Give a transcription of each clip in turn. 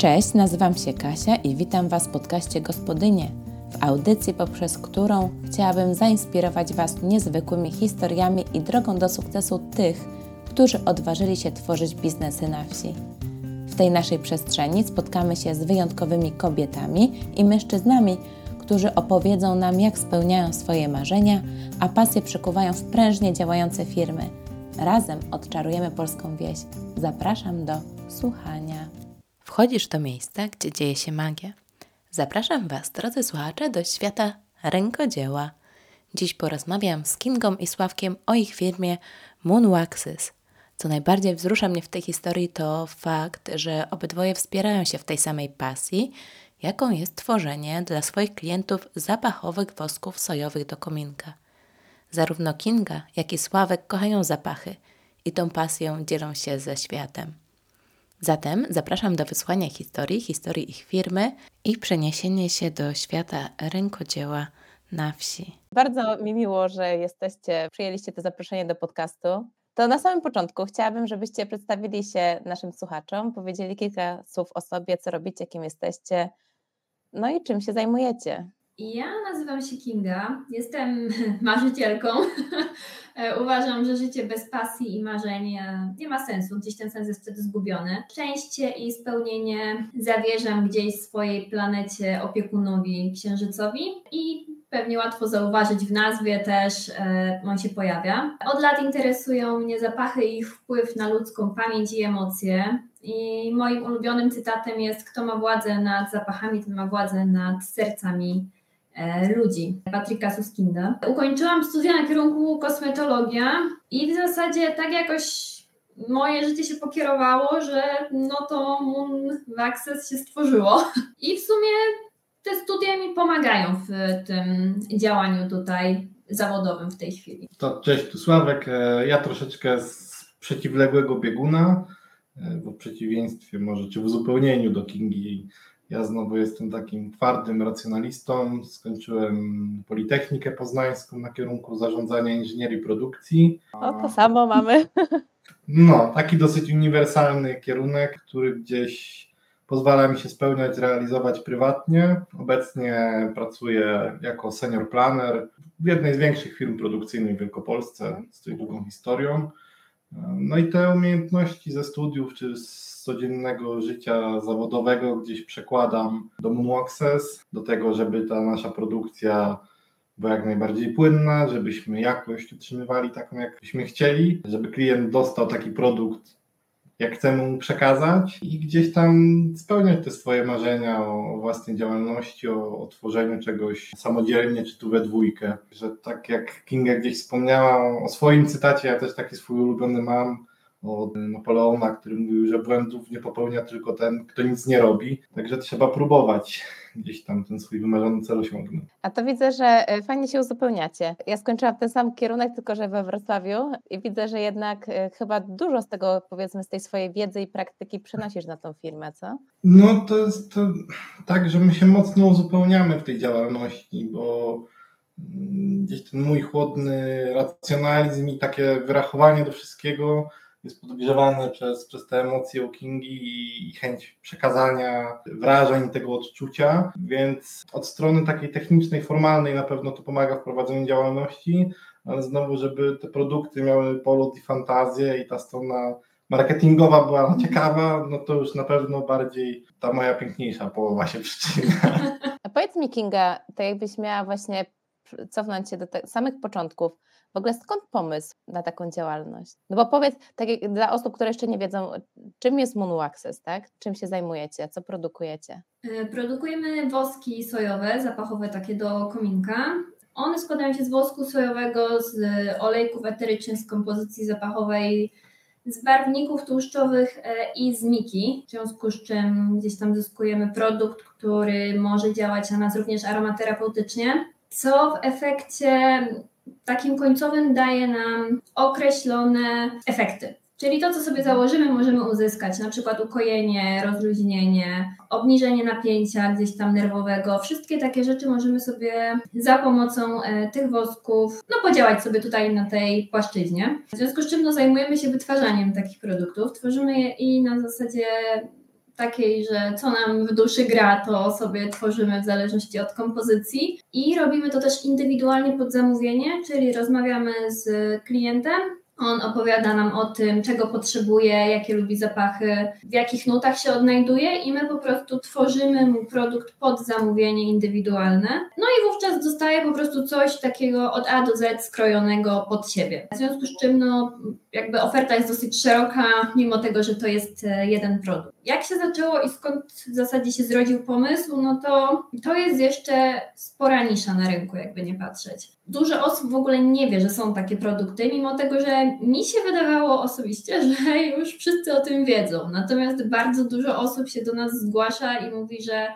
Cześć, nazywam się Kasia i witam Was w podcaście Gospodynie, w audycji, poprzez którą chciałabym zainspirować Was niezwykłymi historiami i drogą do sukcesu tych, którzy odważyli się tworzyć biznesy na wsi. W tej naszej przestrzeni spotkamy się z wyjątkowymi kobietami i mężczyznami, którzy opowiedzą nam, jak spełniają swoje marzenia, a pasje przekuwają w prężnie działające firmy. Razem odczarujemy polską wieś. Zapraszam do słuchania. Wchodzisz do miejsca, gdzie dzieje się magia. Zapraszam Was, drodzy słuchacze, do świata rękodzieła. Dziś porozmawiam z Kingą i Sławkiem o ich firmie Moonwaxes. Co najbardziej wzrusza mnie w tej historii to fakt, że obydwoje wspierają się w tej samej pasji, jaką jest tworzenie dla swoich klientów zapachowych wosków sojowych do kominka. Zarówno Kinga, jak i Sławek kochają zapachy i tą pasją dzielą się ze światem. Zatem zapraszam do wysłania historii, historii ich firmy i przeniesienia się do świata rękodzieła na wsi. Bardzo mi miło, że jesteście, przyjęliście to zaproszenie do podcastu. To na samym początku chciałabym, żebyście przedstawili się naszym słuchaczom, powiedzieli kilka słów o sobie, co robicie, kim jesteście, no i czym się zajmujecie. Ja nazywam się Kinga, jestem marzycielką. Uważam, że życie bez pasji i marzeń nie ma sensu, gdzieś ten sens jest wtedy zgubiony. Szczęście i spełnienie zawierzam gdzieś swojej planecie opiekunowi księżycowi i pewnie łatwo zauważyć w nazwie też e, on się pojawia. Od lat interesują mnie zapachy i ich wpływ na ludzką pamięć i emocje. I moim ulubionym cytatem jest: Kto ma władzę nad zapachami, ten ma władzę nad sercami E, ludzi, Patryka Suskinda. Ukończyłam studia na kierunku kosmetologia i w zasadzie tak jakoś moje życie się pokierowało, że no to Moon Access się stworzyło. I w sumie te studia mi pomagają w tym działaniu tutaj zawodowym w tej chwili. To cześć, tu Sławek. E, ja troszeczkę z przeciwległego bieguna, e, w przeciwieństwie może, czy w uzupełnieniu do Kingi ja znowu jestem takim twardym racjonalistą. Skończyłem Politechnikę Poznańską na kierunku zarządzania inżynierii produkcji. O, to samo mamy. No, taki dosyć uniwersalny kierunek, który gdzieś pozwala mi się spełniać, realizować prywatnie. Obecnie pracuję jako senior planner w jednej z większych firm produkcyjnych w Wielkopolsce z tej długą historią. No i te umiejętności ze studiów czy z codziennego życia zawodowego gdzieś przekładam do Moon Access, do tego, żeby ta nasza produkcja była jak najbardziej płynna, żebyśmy jakość utrzymywali taką, jakbyśmy chcieli, żeby klient dostał taki produkt, jak chcemy mu przekazać i gdzieś tam spełniać te swoje marzenia o, własnej działalności, o, o tworzeniu czegoś samodzielnie czy tu we dwójkę. Że tak jak Kinga gdzieś wspomniała o swoim cytacie, ja też taki swój ulubiony mam, od Napoleona, który mówił, że błędów nie popełnia tylko ten, kto nic nie robi. Także trzeba próbować gdzieś tam ten swój wymarzony cel osiągnąć. A to widzę, że e, fajnie się uzupełniacie. Ja skończyłam ten sam kierunek, tylko że we Wrocławiu i widzę, że jednak e, chyba dużo z tego, powiedzmy, z tej swojej wiedzy i praktyki przenosisz na tą firmę, co? No to jest to tak, że my się mocno uzupełniamy w tej działalności, bo mm, gdzieś ten mój chłodny racjonalizm i takie wyrachowanie do wszystkiego jest podgrzewany przez, przez te emocje u Kingi i, chęć przekazania wrażeń, tego odczucia, więc od strony takiej technicznej, formalnej na pewno to pomaga w prowadzeniu działalności, ale znowu, żeby te produkty miały polot i fantazję i ta strona marketingowa była ciekawa, no to już na pewno bardziej ta moja piękniejsza połowa się przyczynia. A powiedz mi Kinga, to jakbyś miała właśnie cofnąć się do samych początków, w ogóle skąd pomysł na taką działalność? No bo powiedz, tak dla osób, które jeszcze nie wiedzą, czym jest Moon Access, tak? Czym się zajmujecie, co produkujecie? E, produkujemy woski sojowe, zapachowe takie do kominka. One składają się z wosku sojowego, z olejków eterycznych, z kompozycji zapachowej, z barwników tłuszczowych e, i z miki, w związku z czym gdzieś tam zyskujemy produkt, który może działać na nas również aromaterapeutycznie, co w efekcie takim końcowym daje nam określone efekty. Czyli to, co sobie założymy, możemy uzyskać, na przykład ukojenie, rozluźnienie, obniżenie napięcia gdzieś tam nerwowego. Wszystkie takie rzeczy możemy sobie za pomocą e, tych wosków, no podziałać sobie tutaj na tej płaszczyźnie. W związku z czym no, zajmujemy się wytwarzaniem takich produktów. Tworzymy je i na zasadzie takiej, że co nam w duszy gra, to sobie tworzymy w zależności od kompozycji. I robimy to też indywidualnie pod zamówienie, czyli rozmawiamy z klientem, on opowiada nam o tym, czego potrzebuje, jakie lubi zapachy, w jakich nutach się odnajduje, i my po prostu tworzymy mu produkt pod zamówienie indywidualne. No i wówczas dostaje po prostu coś takiego od A do Z skrojonego pod siebie. W związku z czym, no, jakby oferta jest dosyć szeroka, mimo tego, że to jest e, jeden produkt. Jak się zaczęło i skąd w zasadzie się zrodził pomysł, no to to jest jeszcze spora nisza na rynku, jakby nie patrzeć. Dużo osób w ogóle nie wie, że są takie produkty, mimo tego, że mi się wydawało osobiście, że już wszyscy o tym wiedzą. Natomiast bardzo dużo osób się do nas zgłasza i mówi, że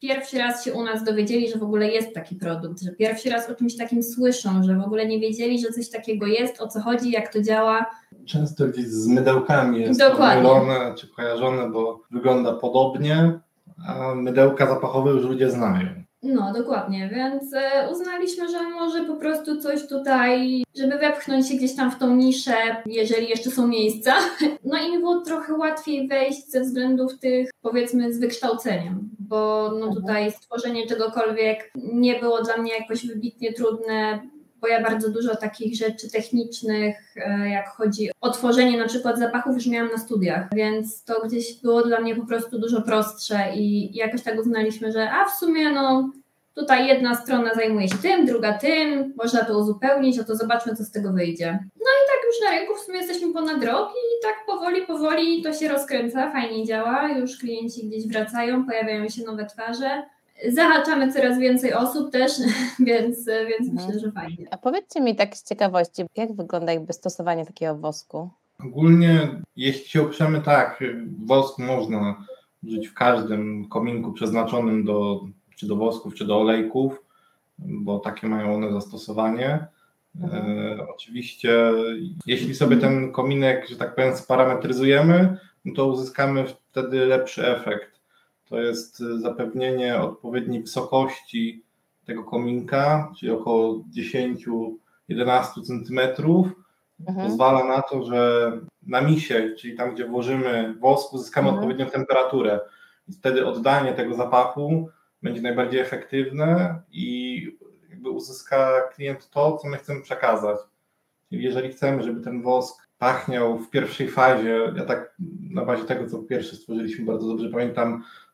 pierwszy raz się u nas dowiedzieli, że w ogóle jest taki produkt, że pierwszy raz o czymś takim słyszą, że w ogóle nie wiedzieli, że coś takiego jest, o co chodzi, jak to działa. Często gdzieś z mydełkami jest Dokładnie. to mylone czy kojarzone, bo wygląda podobnie, a mydełka zapachowe już ludzie znają. No, dokładnie, więc e, uznaliśmy, że może po prostu coś tutaj, żeby wepchnąć się gdzieś tam w tą niszę, jeżeli jeszcze są miejsca. No i mi było trochę łatwiej wejść ze względów tych, powiedzmy, z wykształceniem, bo no mhm. tutaj stworzenie czegokolwiek nie było dla mnie jakoś wybitnie trudne, bo ja bardzo dużo takich rzeczy technicznych, e, jak chodzi o tworzenie na przykład zapachów, już miałam na studiach, więc to gdzieś było dla mnie po prostu dużo prostsze i jakoś tak uznaliśmy, że a w sumie no tutaj jedna strona zajmuje się tym, druga tym, można to uzupełnić, a to zobaczmy, co z tego wyjdzie. No i tak już na rynku w sumie jesteśmy ponad rok i tak powoli, powoli to się rozkręca, fajnie działa, już klienci gdzieś wracają, pojawiają się nowe twarze zahaczamy coraz więcej osób też, więc, więc mhm. myślę, że fajnie. A powiedzcie mi tak z ciekawości, jak wygląda jakby stosowanie takiego wosku? Ogólnie, jeśli się oprzemy tak, wosk można użyć w każdym kominku przeznaczonym do, czy do wosków, czy do olejków, bo takie mają one zastosowanie. Mhm. E, oczywiście, jeśli sobie ten kominek, że tak powiem, sparametryzujemy, no to uzyskamy wtedy lepszy efekt to jest zapewnienie odpowiedniej wysokości tego kominka, czyli około 10-11 cm. Mhm. Pozwala na to, że na misie, czyli tam, gdzie włożymy wosk, uzyskamy mhm. odpowiednią temperaturę. I wtedy oddanie tego zapachu będzie najbardziej efektywne i jakby uzyska klient to, co my chcemy przekazać. Czyli jeżeli chcemy, żeby ten wosk pachniał w pierwszej fazie, ja tak na bazie tego, co pierwszy stworzyliśmy, bardzo dobrze pamiętam, Y,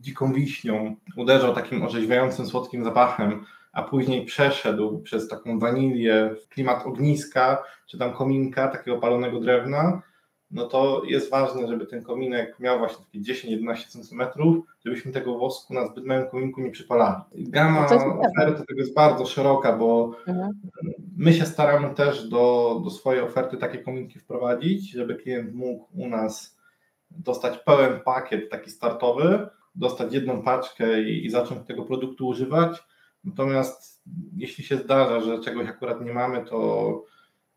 dziką wiśnią, uderzał takim orzeźwiającym, słodkim zapachem, a później przeszedł przez taką wanilię w klimat ogniska, czy tam kominka, takiego palonego drewna, no to jest ważne, żeby ten kominek miał właśnie takie 10-11 cm, żebyśmy tego wosku na zbyt małym kominku nie przypalali. Gama oferty tego jest bardzo szeroka, bo mhm. my się staramy też do, do swojej oferty takie kominki wprowadzić, żeby klient mógł u nas dostać pełen pakiet taki startowy, dostać jedną paczkę i, i zacząć tego produktu używać. Natomiast jeśli się zdarza, że czegoś akurat nie mamy, to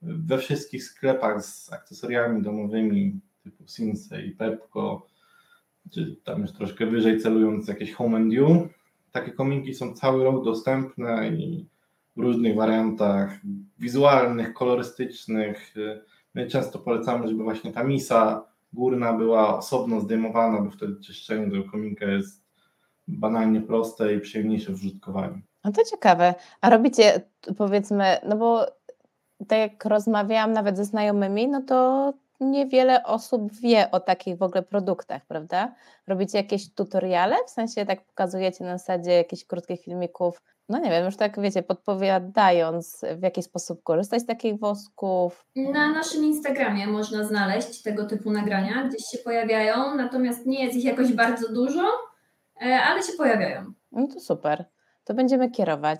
we wszystkich sklepach z akcesoriami domowymi typu Sinse i Pepco, czy tam już troszkę wyżej celując jakieś Home and You, takie kominki są cały rok dostępne i w różnych wariantach wizualnych, kolorystycznych. My często polecamy, żeby właśnie ta misa górna była osobno zdejmowana, bo wtedy czyszczenie tego kominka jest banalnie proste i przyjemniejsze w użytkowaniu. No to ciekawe. A robicie powiedzmy, no bo tak jak rozmawiałam nawet ze znajomymi, no to niewiele osób wie o takich w ogóle produktach, prawda? Robicie jakieś tutoriale, w sensie tak pokazujecie na zasadzie jakichś krótkich filmików, no nie wiem, już tak wiecie, podpowiadając w jaki sposób korzystać z takich wosków. Na naszym Instagramie można znaleźć tego typu nagrania, gdzieś się pojawiają, natomiast nie jest ich jakoś bardzo dużo, e, ale się pojawiają. No to super, to będziemy kierować.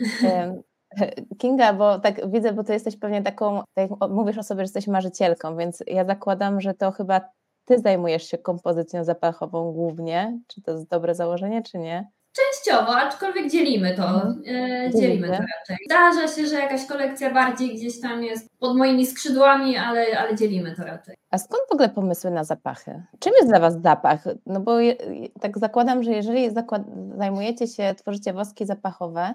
Kinga, bo tak widzę, bo ty jesteś pewnie taką, tak jak mówisz o sobie, że jesteś marzycielką, więc ja zakładam, że to chyba ty zajmujesz się kompozycją zapachową głównie. Czy to jest dobre założenie, czy nie? Częściowo, aczkolwiek dzielimy to. Mhm. E, dzielimy to raczej. Zdarza się, że jakaś kolekcja bardziej gdzieś tam jest pod moimi skrzydłami, ale, ale dzielimy to raczej. A skąd w ogóle pomysły na zapachy? Czym jest dla Was zapach? No bo je, tak zakładam, że jeżeli zakład, zajmujecie się, tworzycie woski zapachowe,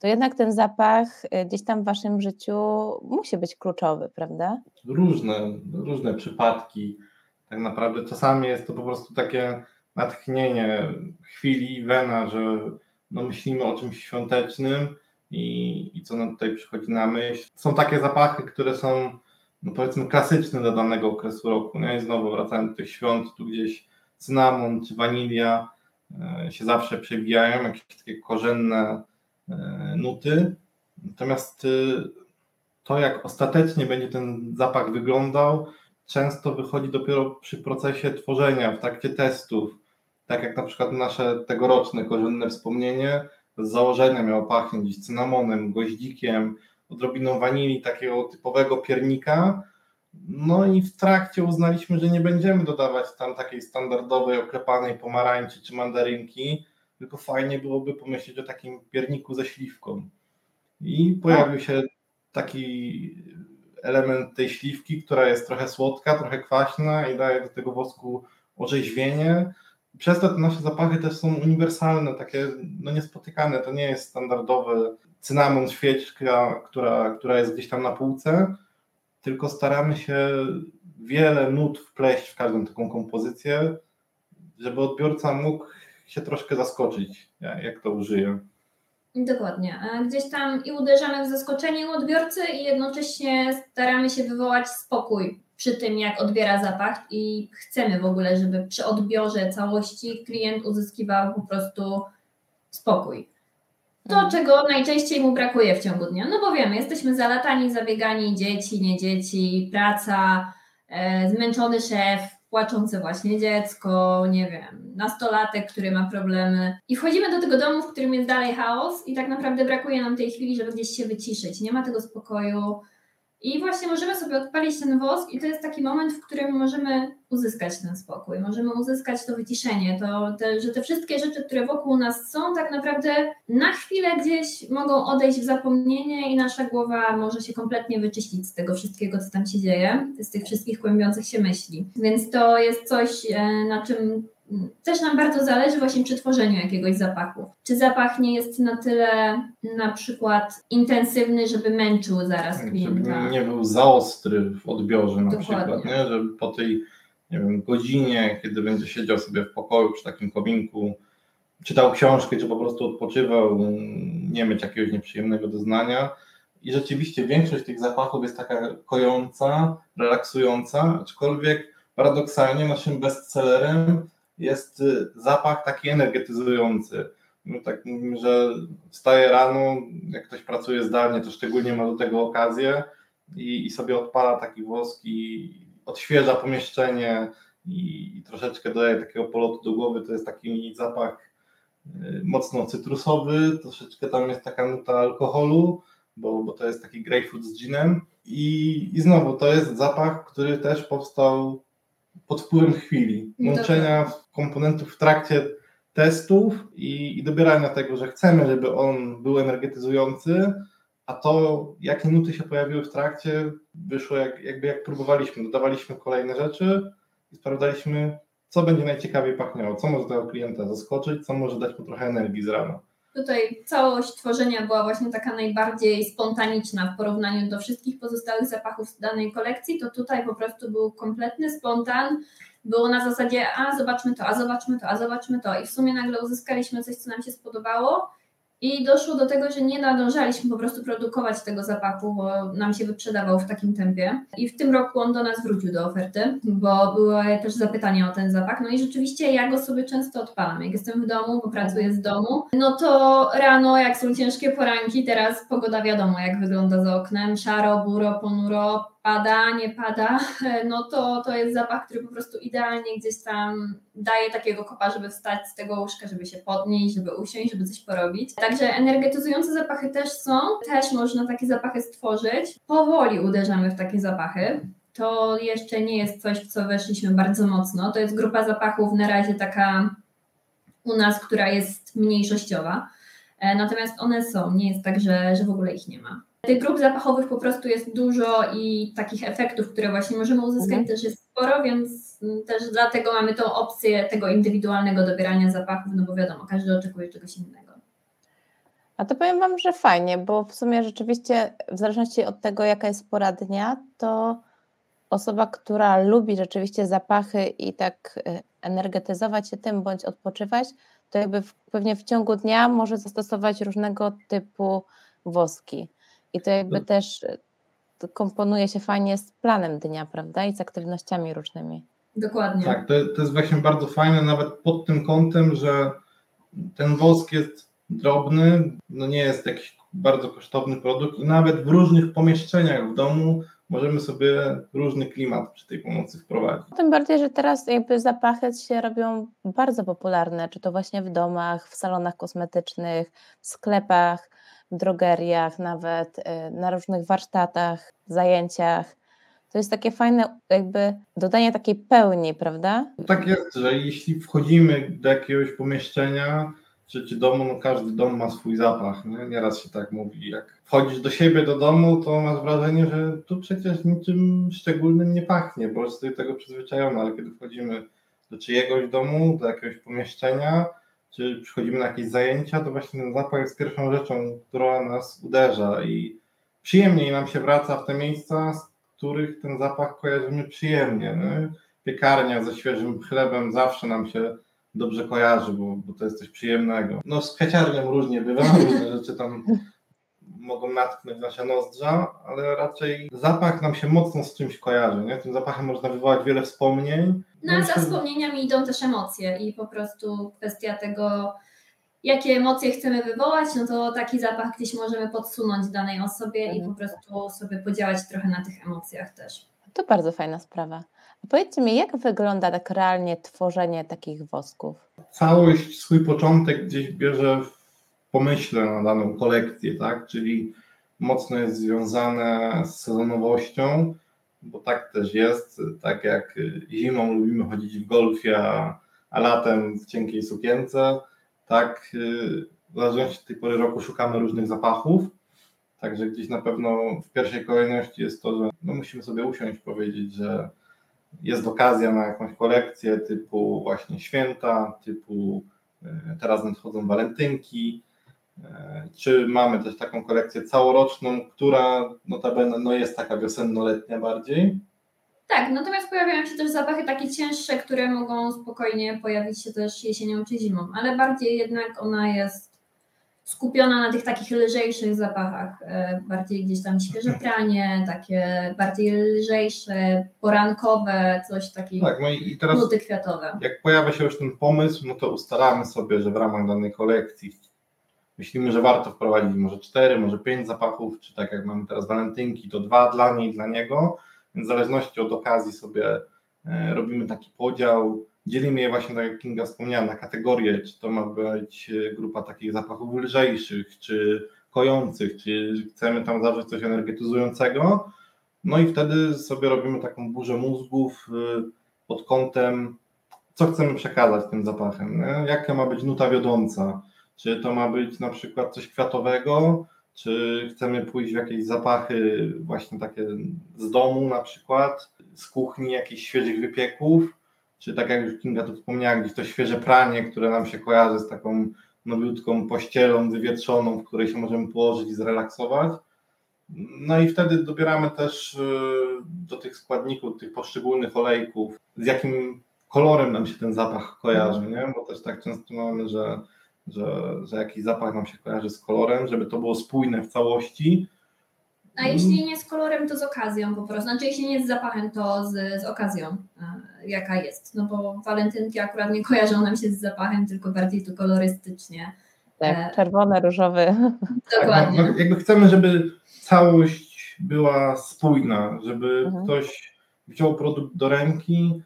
to jednak ten zapach y, gdzieś tam w waszym życiu musi być kluczowy, prawda? Różne, różne przypadki. Tak naprawdę czasami jest to po prostu takie natchnienie chwili, wena, że no myślimy o czymś świątecznym i, i co nam tutaj przychodzi na myśl. Są takie zapachy, które są no powiedzmy klasyczne dla danego okresu roku. Nie? I znowu wracając do tych świąt, tu gdzieś cynamon czy wanilia e, się zawsze przewijają, jakieś takie korzenne nuty. Natomiast e, to, jak ostatecznie będzie ten zapach wyglądał, często wychodzi dopiero przy procesie tworzenia, w trakcie testów. Tak jak na przykład nasze tegoroczne korzenne wspomnienie z założenia miało pachnieć cynamonem, goździkiem, odrobiną wanilii, takiego typowego piernika. No i w trakcie uznaliśmy, że nie będziemy dodawać tam takiej standardowej, oklepanej pomarańczy czy mandarynki, tylko fajnie byłoby pomyśleć o takim pierniku ze śliwką. I pojawił się taki element tej śliwki, która jest trochę słodka, trochę kwaśna i daje do tego wosku orzeźwienie. Przez to te nasze zapachy też są uniwersalne, takie no niespotykane. To nie jest standardowy cynamon, świeczka, która, która jest gdzieś tam na półce, tylko staramy się wiele nut wpleść w każdą taką kompozycję, żeby odbiorca mógł się troszkę zaskoczyć, jak to użyje. Dokładnie. Gdzieś tam i uderzamy w zaskoczenie u odbiorcy i jednocześnie staramy się wywołać spokój przy tym, jak odbiera zapach i chcemy w ogóle, żeby przy odbiorze całości klient uzyskiwał po prostu spokój. To, mhm. czego najczęściej mu brakuje w ciągu dnia. No bo wiemy, jesteśmy zalatani, zabiegani, dzieci, nie dzieci, praca, e, zmęczony szef, płaczące właśnie dziecko, nie wiem, nastolatek, który ma problemy. I wchodzimy do tego domu, w którym jest dalej chaos i tak naprawdę brakuje nam tej chwili, żeby gdzieś się wyciszyć. Nie ma tego spokoju, i właśnie możemy sobie odpalić ten wosk, i to jest taki moment, w którym możemy uzyskać ten spokój, możemy uzyskać to wyciszenie, to, te, że te wszystkie rzeczy, które wokół nas są, tak naprawdę na chwilę gdzieś mogą odejść w zapomnienie i nasza głowa może się kompletnie wyczyścić z tego wszystkiego, co tam się dzieje, z tych wszystkich kłębiących się myśli. Więc to jest coś, e, na czym też nam bardzo zależy właśnie przy tworzeniu jakiegoś zapachu. Czy zapach nie jest na tyle na przykład intensywny, żeby męczył zaraz klienta? Żeby nie był za ostry w odbiorze na Dokładnie. przykład, nie? żeby po tej nie wiem, godzinie, kiedy będzie siedział sobie w pokoju przy takim kominku, czytał książkę, czy po prostu odpoczywał, nie mieć jakiegoś nieprzyjemnego doznania. I rzeczywiście większość tych zapachów jest taka kojąca, relaksująca, aczkolwiek paradoksalnie naszym bestsellerem jest y, zapach taki energetyzujący. My tak mówimy, że wstaje rano, jak ktoś pracuje zdalnie, to szczególnie ma do tego okazję i, i sobie odpala taki wosk i odświeża pomieszczenie i, i troszeczkę daje takiego polotu do głowy. To jest taki zapach y, mocno cytrusowy, troszeczkę tam jest taka nuta alkoholu, bo, bo to jest taki grapefruit z ginem. I, I znowu to jest zapach, który też powstał pod wpływem chwili, łączenia komponentów w trakcie testów i, i dobierania tego, że chcemy, żeby on był energetyzujący, a to, jakie nuty się pojawiły w trakcie, wyszło jak, jakby jak próbowaliśmy. Dodawaliśmy kolejne rzeczy i sprawdzaliśmy, co będzie najciekawiej pachniało, co może tego klienta zaskoczyć, co może dać mu trochę energii z rana. Tutaj całość tworzenia była właśnie taka najbardziej spontaniczna w porównaniu do wszystkich pozostałych zapachów z danej kolekcji, to tutaj po prostu był kompletny spontan. Było na zasadzie, a zobaczmy to, a zobaczmy to, a zobaczmy to. I w sumie nagle uzyskaliśmy coś, co nam się spodobało i doszło do tego, że nie nadążaliśmy po prostu produkować tego zapachu, bo nam się wyprzedawał w takim tempie. I w tym roku on do nas wrócił do oferty, bo były też zapytania o ten zapach. No i rzeczywiście ja go sobie często odpalam. Jak jestem w domu, bo pracuję z domu, no to rano, jak są ciężkie poranki, teraz pogoda wiadomo, jak wygląda za oknem, szaro, buro, ponuro, pada, nie pada, no to to jest zapach, który po prostu idealnie gdzieś tam daje takiego kopa, żeby wstać z tego łóżka, żeby się podnieść, żeby usiąść, żeby coś porobić. Także energetyzujące zapachy też są, też można takie zapachy stworzyć. Powoli uderzamy w takie zapachy. To jeszcze nie jest coś, w co weszliśmy bardzo mocno. To jest grupa zapachów na razie taka u nas, która jest mniejszościowa. E, natomiast one są, nie jest tak, że, że w ogóle ich nie ma. Tych grup zapachowych po prostu jest dużo i takich efektów, które właśnie możemy uzyskać mhm. też jest sporo, więc też dlatego mamy tą opcję tego indywidualnego dobierania zapachów, no bo wiadomo, każdy oczekuje czegoś innego. A to powiem Wam, że fajnie, bo w sumie rzeczywiście w zależności od tego, jaka jest pora dnia, to osoba, która lubi rzeczywiście zapachy i tak e, energetyzować się tym bądź odpoczywać, to jakby w, pewnie w ciągu dnia może zastosować różnego typu woski. I to jakby No. też e, komponuje się fajnie z planem dnia, prawda? I z aktywnościami różnymi. Dokładnie. Tak, to, to jest właśnie bardzo fajne, nawet pod tym kątem, że ten wosk jest drobny, no nie jest jakiś bardzo kosztowny produkt i nawet w różnych pomieszczeniach w domu możemy sobie różny klimat przy tej pomocy wprowadzić. Tym bardziej, że teraz jakby zapachy się robią bardzo popularne, czy to właśnie w domach, w salonach kosmetycznych, w sklepach, drogeriach, nawet y, na różnych warsztatach, zajęciach. To jest takie fajne jakby dodanie takiej pełni, prawda? Tak jest, że jeśli wchodzimy do jakiegoś pomieszczenia czy, czy domu, no każdy dom ma swój zapach. Nie? Nieraz się tak mówi. Jak wchodzisz do siebie, do domu, to masz wrażenie, że tu przecież niczym szczególnym nie pachnie, bo jest do tego przyzwyczajony, ale kiedy wchodzimy do czyjegoś domu, do jakiegoś pomieszczenia, czy przychodzimy na jakieś zajęcia, to właśnie ten zapach jest pierwszą rzeczą, która nas uderza i przyjemniej nam się wraca w te miejsca, z których ten zapach kojarzymy przyjemnie. Nie? Piekarnia ze świeżym chlebem zawsze nam się dobrze kojarzy, bo, bo to jest coś przyjemnego. No z kwiaciarnią różnie bywa, różne rzeczy tam mogą natknąć nasze nozdrza, ale raczej zapach nam się mocno z czymś kojarzy. Nie? Tym zapachem można wywołać wiele wspomnień. No a No, za to- wspomnieniami idą też emocje i po prostu kwestia tego, jakie emocje chcemy wywołać, no to taki zapach gdzieś możemy podsunąć danej osobie i po prostu sobie podziałać trochę na tych emocjach też. To bardzo fajna sprawa. A powiedzcie mi, jak wygląda tak realnie tworzenie takich wosków? całość, swój początek gdzieś bierze w pomyśle na daną kolekcję, tak? Czyli mocno jest związane z sezonowością, bo tak też jest, tak jak zimą lubimy chodzić w golfie, a, latem w cienkiej sukience, tak y, w zależności od tej pory roku szukamy różnych zapachów, także gdzieś na pewno w pierwszej kolejności jest to, że no musimy sobie usiąść powiedzieć, że jest okazja na jakąś kolekcję typu właśnie święta, typu e, teraz nadchodzą walentynki, czy mamy też taką kolekcję całoroczną, która notabene no jest taka wiosenno-letnia bardziej. Tak, natomiast pojawiają się też zapachy takie cięższe, które mogą spokojnie pojawić się też jesienią czy zimą, ale bardziej jednak ona jest skupiona na tych takich lżejszych zapachach, e, bardziej gdzieś tam świeże pranie, takie bardziej lżejsze, porankowe, coś takiego, Tak, no i teraz nuty kwiatowe. jak pojawia się już ten pomysł, no to ustalamy sobie, że w ramach danej kolekcji myślimy, że warto wprowadzić może cztery, może pięć zapachów, czy tak jak mamy teraz walentynki, to dwa dla niej, dla niego, więc w zależności od okazji sobie e, robimy taki podział, dzielimy je właśnie, tak jak Kinga wspomniała, na kategorie, czy to ma być e, grupa takich zapachów lżejszych, czy kojących, czy chcemy tam zawrzeć coś energetyzującego, no i wtedy sobie robimy taką burzę mózgów e, pod kątem co chcemy przekazać tym zapachem, nie? jaka ma być nuta wiodąca, czy to ma być na przykład coś kwiatowego, czy chcemy pójść w jakieś zapachy właśnie takie z domu na przykład, z kuchni jakichś świeżych wypieków, czy tak jak już Kinga tu wspomniała, gdzieś to świeże pranie, które nam się kojarzy z taką nowiutką pościelą wywietrzoną, w której się możemy położyć i zrelaksować. No i wtedy dobieramy też y, do tych składników, tych poszczególnych olejków, z jakim kolorem nam się ten zapach kojarzy, nie? Bo też tak często mamy, że, że, że jakiś zapach nam się kojarzy z kolorem, żeby to było spójne w całości. A jeśli nie z kolorem, to z okazją po prostu. Znaczy, jeśli nie z zapachem, to z, z okazją, e, jaka jest. No bo walentynki akurat nie kojarzą nam się z zapachem, tylko bardziej to kolorystycznie. Tak, E, czerwony, różowy. Dokładnie. Tak, no, jakby chcemy, żeby całość była spójna, żeby Mhm. ktoś wziął produkt do ręki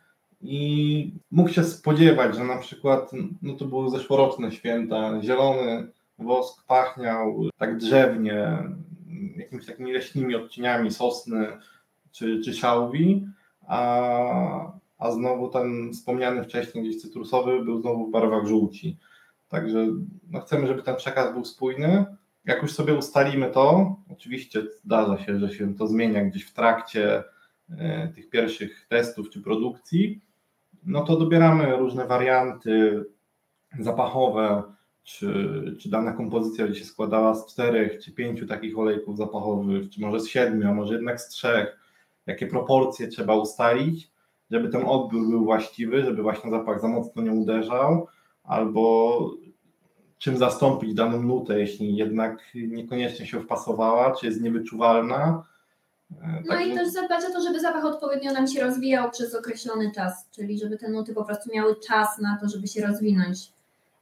i mógł się spodziewać, że na przykład, no to były zeszłoroczne święta, zielony wosk pachniał tak drzewnie, jakimiś takimi leśnymi odcieniami sosny czy, czy szałwi, a, a znowu ten wspomniany wcześniej gdzieś cytrusowy był znowu w barwach żółci. Także no chcemy, żeby ten przekaz był spójny. Jak już sobie ustalimy to, oczywiście zdarza się, że się to zmienia gdzieś w trakcie e, tych pierwszych testów czy produkcji, no to dobieramy różne warianty zapachowe, czy, czy dana kompozycja będzie się składała z czterech czy pięciu takich olejków zapachowych, czy może z siedmiu, a może jednak z trzech. jakie proporcje trzeba ustalić, żeby ten odbiór był właściwy, żeby właśnie zapach za mocno nie uderzał, albo czym zastąpić daną nutę, jeśli jednak niekoniecznie się wpasowała, czy jest niewyczuwalna. E, no i też zadbać o to, żeby zapach odpowiednio nam się rozwijał przez określony czas, czyli żeby te nuty po prostu miały czas na to, żeby się rozwinąć,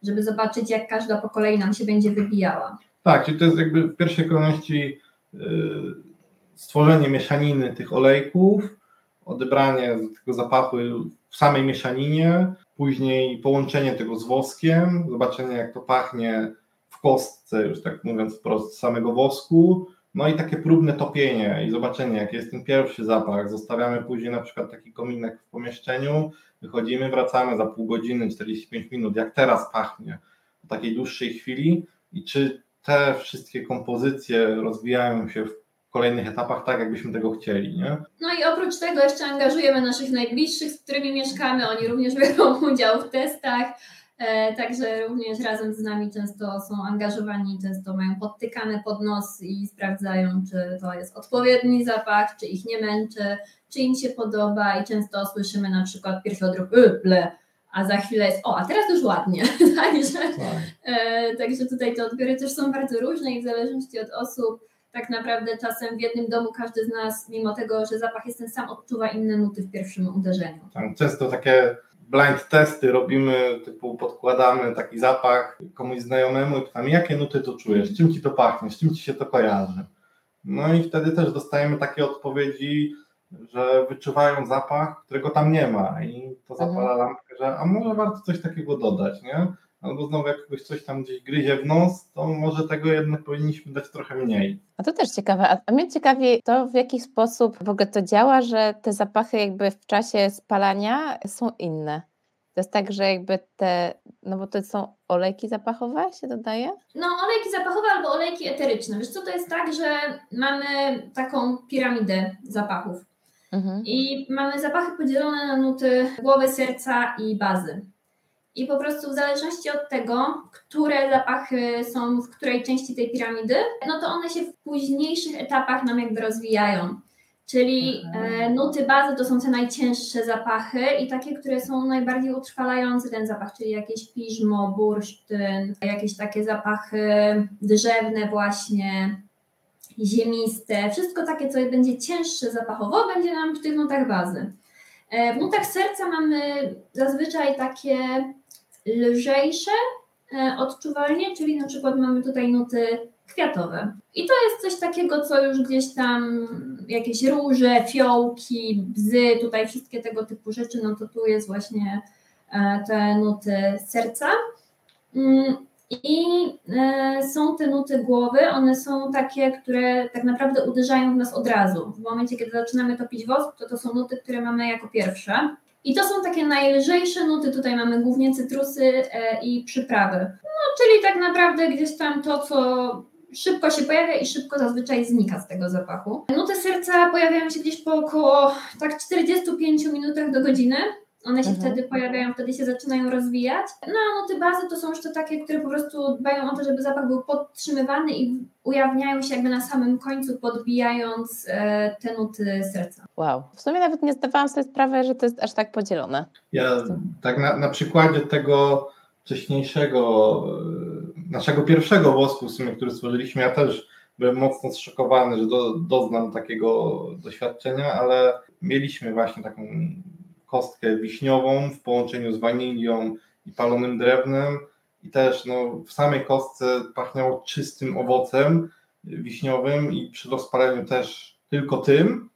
żeby zobaczyć, jak każda po kolei nam się będzie wybijała. Tak, czyli to jest jakby w pierwszej kolejności y, stworzenie mieszaniny tych olejków, odebranie tego zapachu w samej mieszaninie, później połączenie tego z woskiem, zobaczenie jak to pachnie w kostce, już tak mówiąc wprost, samego wosku, no i takie próbne topienie i zobaczenie jaki jest ten pierwszy zapach. Zostawiamy później na przykład taki kominek w pomieszczeniu, wychodzimy, wracamy za pół godziny, 45 minut, jak teraz pachnie w takiej dłuższej chwili i czy te wszystkie kompozycje rozwijają się w kolejnych etapach tak, jakbyśmy tego chcieli. Nie? No i oprócz tego jeszcze angażujemy naszych najbliższych, z którymi mieszkamy. Oni również biorą udział w testach. E, także również razem z nami często są angażowani, często mają podtykane pod nos i sprawdzają, czy to jest odpowiedni zapach, czy ich nie męczy, czy im się podoba i często słyszymy na przykład pierwszy odruch, y, ble, a za chwilę jest, o, a teraz już ładnie. także, tak. e, także tutaj te odbiory też są bardzo różne i w zależności od osób tak naprawdę czasem w jednym domu każdy z nas, mimo tego, że zapach jest ten sam, odczuwa inne nuty w pierwszym uderzeniu. Tam często takie blind testy robimy, typu podkładamy taki zapach komuś znajomemu i pytamy, jakie nuty to czujesz, czym ci to pachnie, z czym ci się to kojarzy. No i wtedy też dostajemy takie odpowiedzi, że wyczuwają zapach, którego tam nie ma i to zapala mhm. lampkę, że a może warto coś takiego dodać, nie? Albo znowu jak kogoś coś tam gdzieś gryzie w nos, to może tego jednak powinniśmy dać trochę mniej. A to też ciekawe. A mnie ciekawi to, w jaki sposób w ogóle to działa, że te zapachy jakby w czasie spalania są inne. To jest tak, że jakby te, no bo to są olejki zapachowe się dodaje? No olejki zapachowe albo olejki eteryczne. Wiesz co, to jest tak, że mamy taką piramidę zapachów. Mhm. I mamy zapachy podzielone na nuty głowy, serca i bazy. I po prostu w zależności od tego, które zapachy są w której części tej piramidy, no to one się w późniejszych etapach nam jakby rozwijają. Czyli e, nuty bazy to są te najcięższe zapachy i takie, które są najbardziej utrwalające ten zapach, czyli jakieś piżmo, bursztyn, jakieś takie zapachy drzewne właśnie, ziemiste, wszystko takie, co będzie cięższe zapachowo, będzie nam w tych nutach bazy. E, w nutach serca mamy zazwyczaj takie lżejsze e, odczuwalnie, czyli na przykład mamy tutaj nuty kwiatowe. I to jest coś takiego, co już gdzieś tam jakieś róże, fiołki, bzy, tutaj wszystkie tego typu rzeczy, no to tu jest właśnie e, te nuty serca. Mm, I e, są te nuty głowy, one są takie, które tak naprawdę uderzają w nas od razu. W momencie, kiedy zaczynamy topić wosk, to to są nuty, które mamy jako pierwsze. I to są takie najlżejsze nuty. Tutaj mamy głównie cytrusy e, i przyprawy. No, czyli tak naprawdę gdzieś tam to, co szybko się pojawia i szybko zazwyczaj znika z tego zapachu. Nuty serca pojawiają się gdzieś po około tak 45 minutach do godziny. One się mhm. wtedy pojawiają, wtedy się zaczynają rozwijać. No a nuty bazy to są już to takie, które po prostu dbają o to, żeby zapach był podtrzymywany i ujawniają się jakby na samym końcu, podbijając e, te nuty serca. Wow. W sumie nawet nie zdawałam sobie sprawy, że to jest aż tak podzielone. Ja tak na, na przykładzie tego wcześniejszego, e, naszego pierwszego wosku, w sumie, który stworzyliśmy, ja też byłem mocno zszokowany, że do, doznam takiego doświadczenia, ale mieliśmy właśnie taką kostkę wiśniową w połączeniu z wanilią i palonym drewnem i też no, w samej kostce pachniało czystym owocem wiśniowym i przy rozpaleniu też tylko tym,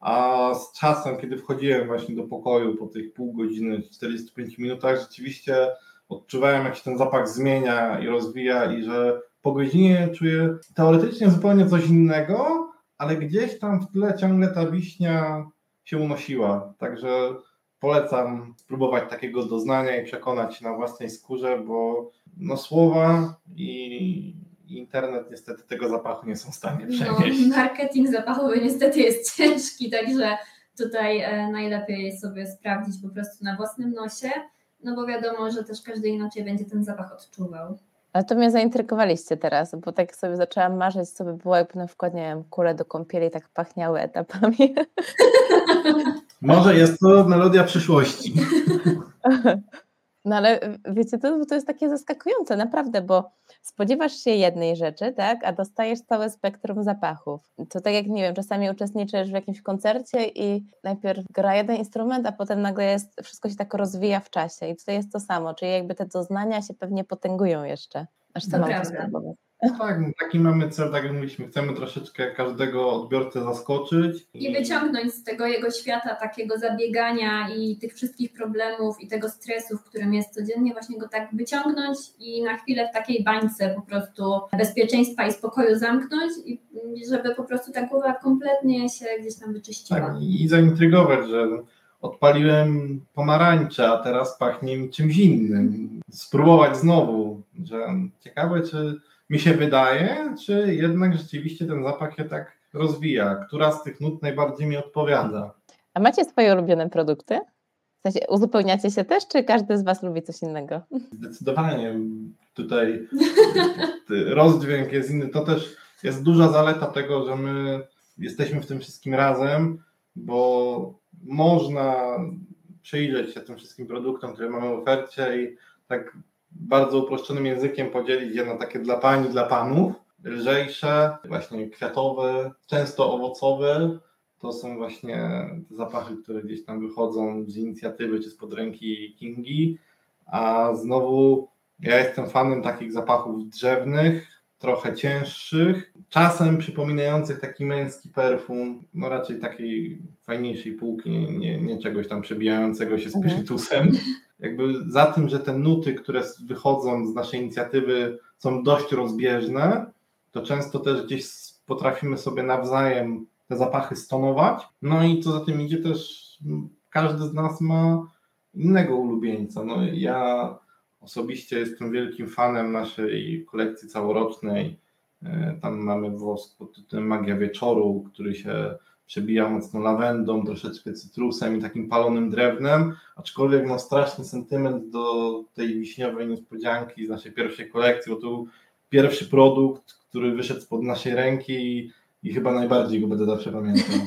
a z czasem, kiedy wchodziłem właśnie do pokoju po tych pół godziny, 45 minutach, rzeczywiście odczuwałem, jak się ten zapach zmienia i rozwija i że po godzinie czuję teoretycznie zupełnie coś innego, ale gdzieś tam w tle ciągle ta wiśnia się unosiła. Także polecam spróbować takiego doznania i przekonać się na własnej skórze, bo no słowa i internet niestety tego zapachu nie są w stanie no, przenieść. No, marketing zapachowy niestety jest ciężki, także tutaj e, najlepiej sobie sprawdzić po prostu na własnym nosie, no bo wiadomo, że też każdy inaczej będzie ten zapach odczuwał. Ale to mnie zaintrygowaliście teraz, bo tak sobie zaczęłam marzyć, co by było, jakby na przykład, nie wiem, kule do kąpieli tak pachniały etapami. Może jest to melodia przyszłości. No ale wiecie, to, to jest takie zaskakujące, naprawdę, bo spodziewasz się jednej rzeczy, tak, a dostajesz całe spektrum zapachów. To tak jak, nie wiem, czasami uczestniczysz w jakimś koncercie i najpierw gra jeden instrument, a potem nagle jest, wszystko się tak rozwija w czasie i tutaj jest to samo, czyli jakby te doznania się pewnie potęgują jeszcze, aż sama to spróbować. Tak, no taki mamy cel, tak jak mówiliśmy, chcemy troszeczkę każdego odbiorcę zaskoczyć. I wyciągnąć z tego jego świata takiego zabiegania i tych wszystkich problemów i tego stresu, w którym jest codziennie, właśnie go tak wyciągnąć i na chwilę w takiej bańce po prostu bezpieczeństwa i spokoju zamknąć i żeby po prostu ta głowa kompletnie się gdzieś tam wyczyściła. Tak, i zaintrygować, że odpaliłem pomarańcze, a teraz pachnie mi czymś innym. Spróbować znowu, że ciekawe, czy mi się wydaje, czy jednak rzeczywiście ten zapach się tak rozwija? Która z tych nut najbardziej mi odpowiada? A macie swoje ulubione produkty? W sensie uzupełniacie się też, czy każdy z Was lubi coś innego? Zdecydowanie. Tutaj rozdźwięk jest inny. To też jest duża zaleta tego, że my jesteśmy w tym wszystkim razem, bo można przyjrzeć się tym wszystkim produktom, które mamy w ofercie i tak bardzo uproszczonym językiem podzielić je na takie dla pań, dla panów, lżejsze, właśnie kwiatowe, często owocowe. To są właśnie te zapachy, które gdzieś tam wychodzą z inicjatywy czy spod ręki Kingi. A znowu ja jestem fanem takich zapachów drzewnych, trochę cięższych, czasem przypominających taki męski perfum, no raczej takiej fajniejszej półki, nie, nie czegoś tam przebijającego się z mhm. Jakby za tym, że te nuty, które wychodzą z naszej inicjatywy są dość rozbieżne, to często też gdzieś potrafimy sobie nawzajem te zapachy stonować. No i co za tym idzie też każdy z nas ma innego ulubieńca. No ja osobiście jestem wielkim fanem naszej kolekcji całorocznej. E, tam mamy wosk pod Magia Wieczoru, który się przebija mocno lawendą, troszeczkę cytrusem i takim palonym drewnem, aczkolwiek mam straszny sentyment do tej wiśniowej niespodzianki z naszej pierwszej kolekcji, bo to był pierwszy produkt, który wyszedł spod naszej ręki i, i chyba najbardziej go będę zawsze pamiętał.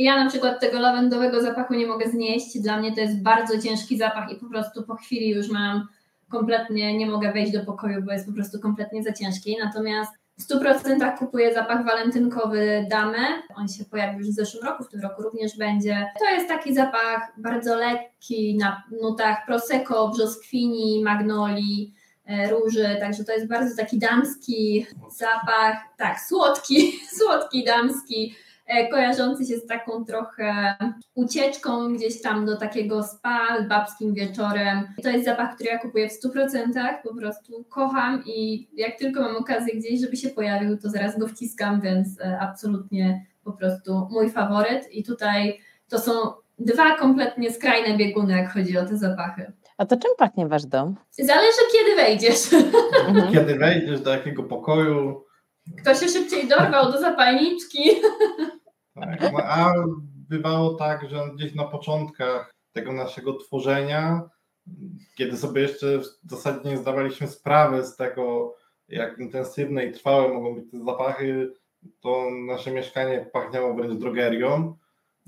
Ja na przykład tego lawendowego zapachu nie mogę znieść. Dla mnie to jest bardzo ciężki zapach i po prostu po chwili już mam kompletnie, nie mogę wejść do pokoju, bo jest po prostu kompletnie za ciężki. Natomiast w 100% kupuję zapach walentynkowy Damy. On się pojawił już w zeszłym roku, w tym roku również będzie. To jest taki zapach bardzo lekki na nutach prosecco, brzoskwini, magnolii, e, róży, także to jest bardzo taki damski zapach, tak, słodki, słodki damski, kojarzący się z taką trochę ucieczką gdzieś tam do takiego spa, babskim wieczorem. To jest zapach, który ja kupuję w 100%, po prostu kocham i jak tylko mam okazję gdzieś, żeby się pojawił, to zaraz go wciskam, więc e, absolutnie po prostu mój faworyt. I tutaj to są dwa kompletnie skrajne bieguny, jak chodzi o te zapachy. A to czym pachnie wasz dom? Zależy, kiedy wejdziesz. Mhm. Kiedy wejdziesz do jakiego pokoju. Kto się szybciej dorwał do zapalniczki. Tak, a bywało tak, że gdzieś na początkach tego naszego tworzenia, kiedy sobie jeszcze w zasadzie nie zdawaliśmy sprawy z tego, jak intensywne i trwałe mogą być te zapachy, to nasze mieszkanie pachniało wręcz drogerią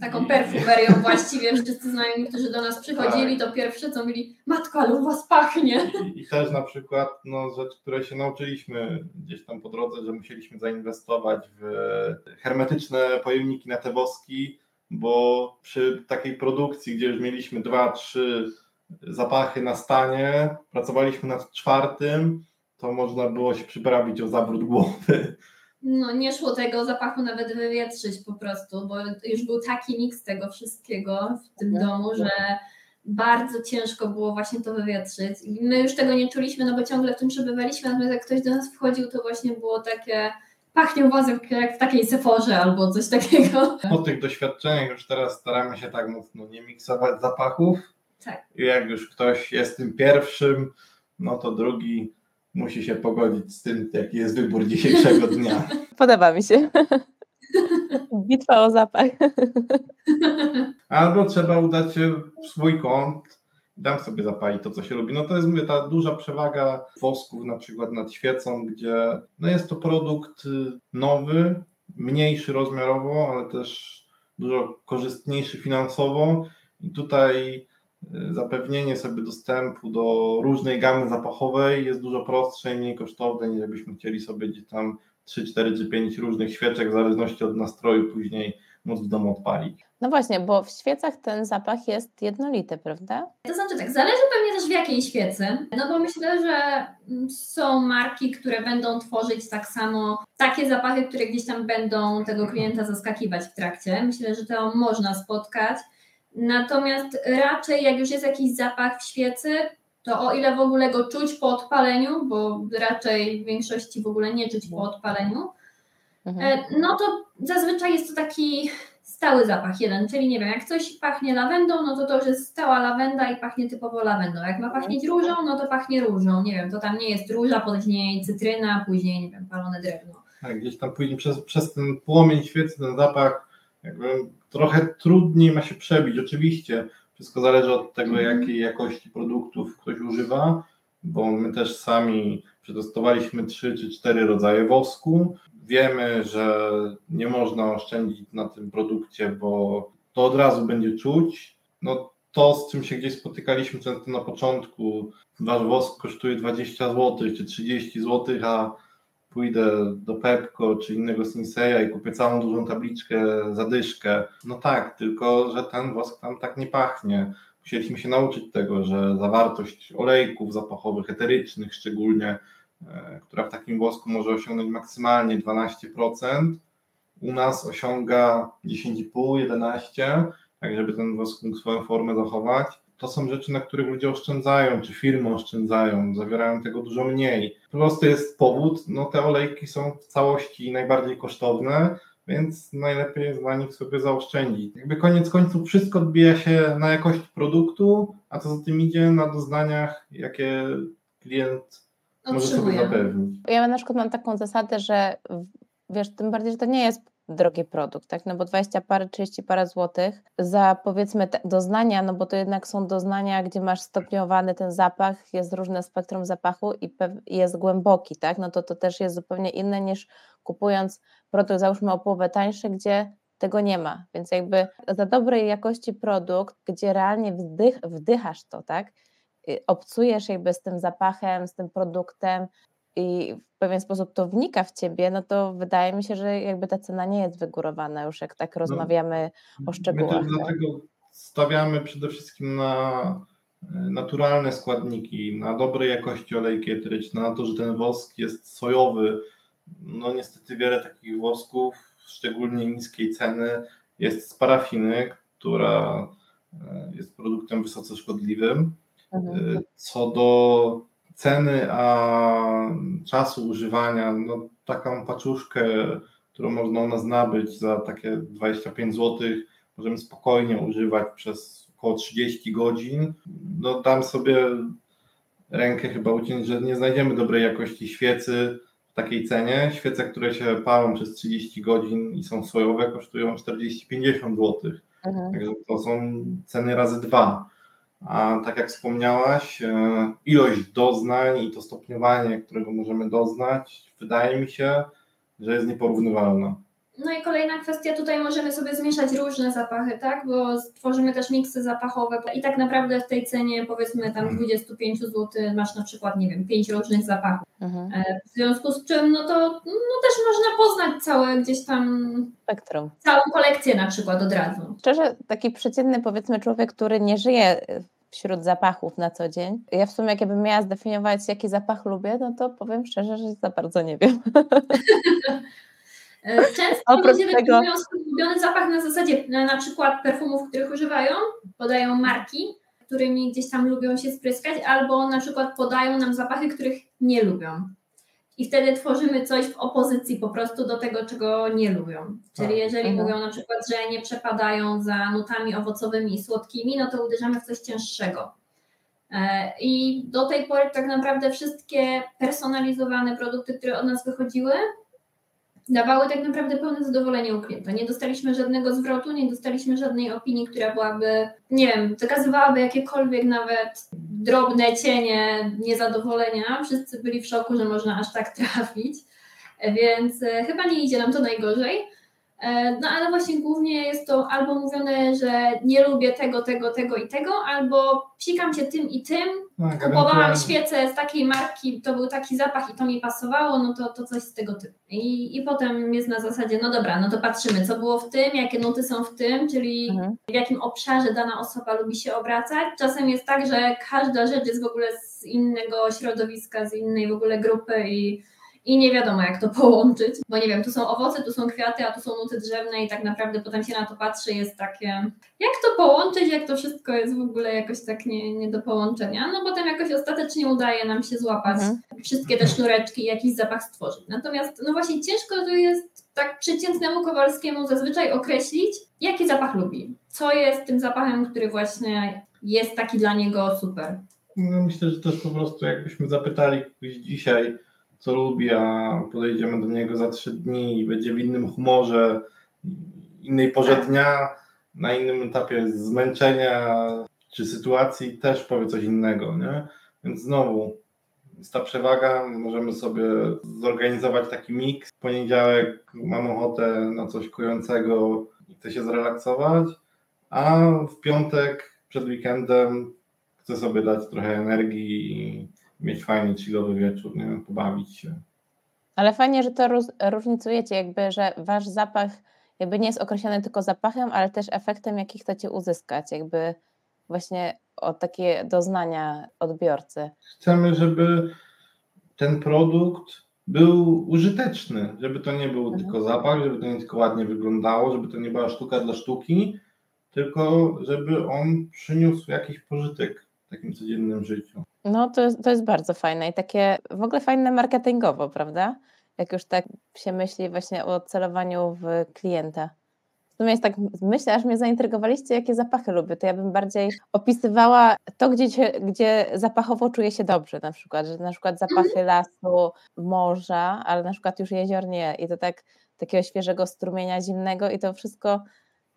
taką perfumerią właściwie. Wszyscy znajomi, którzy do nas przychodzili, to pierwsze co mówili, matko, ale u was pachnie. I, I, też na przykład no, rzecz, której się nauczyliśmy gdzieś tam po drodze, że musieliśmy zainwestować w hermetyczne pojemniki na te woski, bo przy takiej produkcji, gdzie już mieliśmy dwa, trzy zapachy na stanie, pracowaliśmy nad czwartym, to można było się przyprawić o zawrót głowy no, nie szło tego zapachu nawet wywietrzyć po prostu, bo już był taki miks tego wszystkiego w tym mhm. domu, że bardzo ciężko było właśnie to wywietrzyć. I my już tego nie czuliśmy, no bo ciągle w tym przebywaliśmy, natomiast jak ktoś do nas wchodził, to właśnie było takie pachnie u was jak w takiej seforze albo coś takiego. Po tych doświadczeniach już teraz staramy się tak mocno nie miksować zapachów. Tak. I jak już ktoś jest tym pierwszym, no to drugi musi się pogodzić z tym, jaki jest wybór dzisiejszego dnia. Podoba mi się. Bitwa o zapach. Albo trzeba udać się w swój kąt dam sobie zapalić to, co się lubi. No to jest mówię, ta duża przewaga wosków na przykład nad świecą, gdzie no jest to produkt y, nowy, mniejszy rozmiarowo, ale też dużo korzystniejszy finansowo i tutaj zapewnienie sobie dostępu do różnej gamy zapachowej jest dużo prostsze i mniej kosztowne, niż jakbyśmy chcieli sobie gdzieś tam 3, 4 czy 5 różnych świeczek w zależności od nastroju później móc w domu odpalić. No właśnie, bo w świecach ten zapach jest jednolity, prawda? To znaczy tak, zależy pewnie też w jakiej świecy, no bo myślę, że mm, są marki, które będą tworzyć tak samo takie zapachy, które gdzieś tam będą tego klienta zaskakiwać w trakcie. Myślę, że to można spotkać. Natomiast raczej jak już jest jakiś zapach w świecy, to o ile w ogóle go czuć po odpaleniu, bo raczej w większości w ogóle nie czuć po odpaleniu, Mhm. e, no to zazwyczaj jest to taki stały zapach jeden, czyli nie wiem, jak coś pachnie lawendą, no to to już jest stała lawenda i pachnie typowo lawendą. Jak ma pachnieć różą, no to pachnie różą. Nie wiem, to tam nie jest róża, później cytryna, później, nie wiem, palone drewno. Tak, gdzieś tam później przez, przez ten płomień świecy, ten zapach, jakby trochę trudniej ma się przebić. Oczywiście wszystko zależy od tego, Mhm. jakiej jakości produktów ktoś używa, bo my też sami przetestowaliśmy trzy czy cztery rodzaje wosku. Wiemy, że nie można oszczędzić na tym produkcie, bo to od razu będzie czuć. No to, z czym się gdzieś spotykaliśmy często na początku, wasz wosk kosztuje 20 zł czy 30 zł, a pójdę do Pepko czy innego Sinseya i kupię całą dużą tabliczkę zadyszkę. No tak, tylko że ten wosk tam tak nie pachnie. Musieliśmy się nauczyć tego, że zawartość olejków zapachowych, eterycznych szczególnie, e, która w takim wosku może osiągnąć maksymalnie 12%, u nas osiąga 10,5-11%, tak żeby ten wosk mógł swoją formę zachować. To są rzeczy, na których ludzie oszczędzają, czy firmy oszczędzają, zawierają tego dużo mniej. Po prostu jest powód, no te olejki są w całości najbardziej kosztowne, więc najlepiej jest na nich sobie zaoszczędzić. Jakby koniec końców wszystko odbija się na jakości produktu, a co za tym idzie na doznaniach, jakie klient może sobie Otrzymuję. zapewnić. Ja na przykład mam taką zasadę, że wiesz, tym bardziej, że to nie jest drogi produkt, tak? No bo 20 parę, 30 parę złotych za powiedzmy doznania, no bo to jednak są doznania, gdzie masz stopniowany ten zapach, jest różne spektrum zapachu i jest głęboki, tak? No to to też jest zupełnie inne niż kupując produkt, załóżmy o połowę tańszy, gdzie tego nie ma. Więc jakby za dobrej jakości produkt, gdzie realnie wdych, wdychasz to, tak? Y, Obcujesz jakby z tym zapachem, z tym produktem, i w pewien sposób to wnika w ciebie, no to wydaje mi się, że jakby ta cena nie jest wygórowana już, jak tak rozmawiamy o szczegółach. My tak? dlatego stawiamy przede wszystkim na e, naturalne składniki, na dobrej jakości olejki eteryczne, na to, że ten wosk jest sojowy. No niestety wiele takich wosków, szczególnie niskiej ceny, jest z parafiny, która e, jest produktem wysoce szkodliwym. Mhm. Y, Co do ceny, a czasu używania, no taką paczuszkę, którą można u nas nabyć za takie 25 zł, możemy spokojnie używać przez około 30 godzin. No dam sobie rękę chyba uciąć, że nie znajdziemy dobrej jakości świecy w takiej cenie. Świece, które się palą przez 30 godzin i są sojowe, kosztują 40-50 zł. Mhm. Także to są ceny razy dwa. A tak jak wspomniałaś, e, ilość doznań i to stopniowanie, którego możemy doznać, wydaje mi się, że jest nieporównywalna. No i kolejna kwestia, tutaj możemy sobie zmieszać różne zapachy, tak? Bo stworzymy też miksy zapachowe i tak naprawdę w tej cenie powiedzmy tam 25 zł masz na przykład, nie wiem, 5 różnych zapachów. Mhm. E, W związku z czym, no to no też można poznać całe gdzieś tam, Spektrum. całą kolekcję na przykład od razu. Szczerze, taki przeciętny powiedzmy człowiek, który nie żyje wśród zapachów na co dzień, ja w sumie jak ja bym miała zdefiniować, jaki zapach lubię, no to powiem szczerze, że za bardzo nie wiem. E, Często Oprócz ludzie tego- swój ulubiony zapach na zasadzie na, na przykład perfumów, których używają, podają marki, którymi gdzieś tam lubią się spryskać, albo na przykład podają nam zapachy, których nie lubią. I wtedy tworzymy coś w opozycji po prostu do tego, czego nie lubią. Czyli Tak. jeżeli mówią na przykład, że nie przepadają za nutami owocowymi i słodkimi, no to uderzamy w coś cięższego. E, I do tej pory tak naprawdę wszystkie personalizowane produkty, które od nas wychodziły, dawały tak naprawdę pełne zadowolenie u klienta. Nie dostaliśmy żadnego zwrotu, nie dostaliśmy żadnej opinii, która byłaby, nie wiem, wykazywałaby jakiekolwiek nawet drobne cienie niezadowolenia. Wszyscy byli w szoku, że można aż tak trafić, więc e, chyba nie idzie nam to najgorzej. E, no ale właśnie głównie jest to albo mówione, że nie lubię tego, tego, tego i tego, albo psikam się tym i tym, tak, kupowałam świecę z takiej marki, to był taki zapach i to mi pasowało, no to, to coś z tego typu. I, I potem jest na zasadzie, no dobra, no to patrzymy, co było w tym, jakie nuty są w tym, czyli mhm. w jakim obszarze dana osoba lubi się obracać. Czasem jest tak, że każda rzecz jest w ogóle z innego środowiska, z innej w ogóle grupy i i nie wiadomo jak to połączyć, bo nie wiem, tu są owoce, tu są kwiaty, a tu są nuty drzewne i tak naprawdę potem się na to patrzy, jest takie, jak to połączyć, jak to wszystko jest w ogóle jakoś tak nie, nie do połączenia, no potem jakoś ostatecznie udaje nam się złapać mhm. wszystkie te sznureczki i jakiś zapach stworzyć. Natomiast no właśnie ciężko to jest tak przeciętnemu Kowalskiemu zazwyczaj określić, jaki zapach lubi, co jest tym zapachem, który właśnie jest taki dla niego super. No myślę, że też po prostu jakbyśmy zapytali kogoś dzisiaj, co lubi, a podejdziemy do niego za trzy dni i będzie w innym humorze, innej porze tak. dnia, na innym etapie zmęczenia czy sytuacji też powie coś innego, nie? Więc znowu jest ta przewaga, możemy sobie zorganizować taki miks. W poniedziałek mam ochotę na coś kojącego i chcę się zrelaksować, a w piątek przed weekendem chcę sobie dać trochę energii mieć fajny, chillowy wieczór, nie wiem, pobawić się. Ale fajnie, że to różnicujecie, jakby, że wasz zapach jakby nie jest określony tylko zapachem, ale też efektem, jaki chcecie uzyskać, jakby właśnie o takie doznania odbiorcy. Chcemy, żeby ten produkt był użyteczny, żeby to nie był mhm. tylko zapach, żeby to nie tylko ładnie wyglądało, żeby to nie była sztuka dla sztuki, tylko żeby on przyniósł jakiś pożytek w takim codziennym życiu. No to jest, to jest bardzo fajne i takie w ogóle fajne marketingowo, prawda? Jak już tak się myśli właśnie o celowaniu w klienta. W sumie jest tak, myślę, aż mnie zaintrygowaliście, jakie zapachy lubię, to ja bym bardziej opisywała to, gdzie, gdzie zapachowo czuję się dobrze, na przykład, że na przykład zapachy lasu, morza, ale na przykład już jezior nie i to tak takiego świeżego strumienia zimnego i to wszystko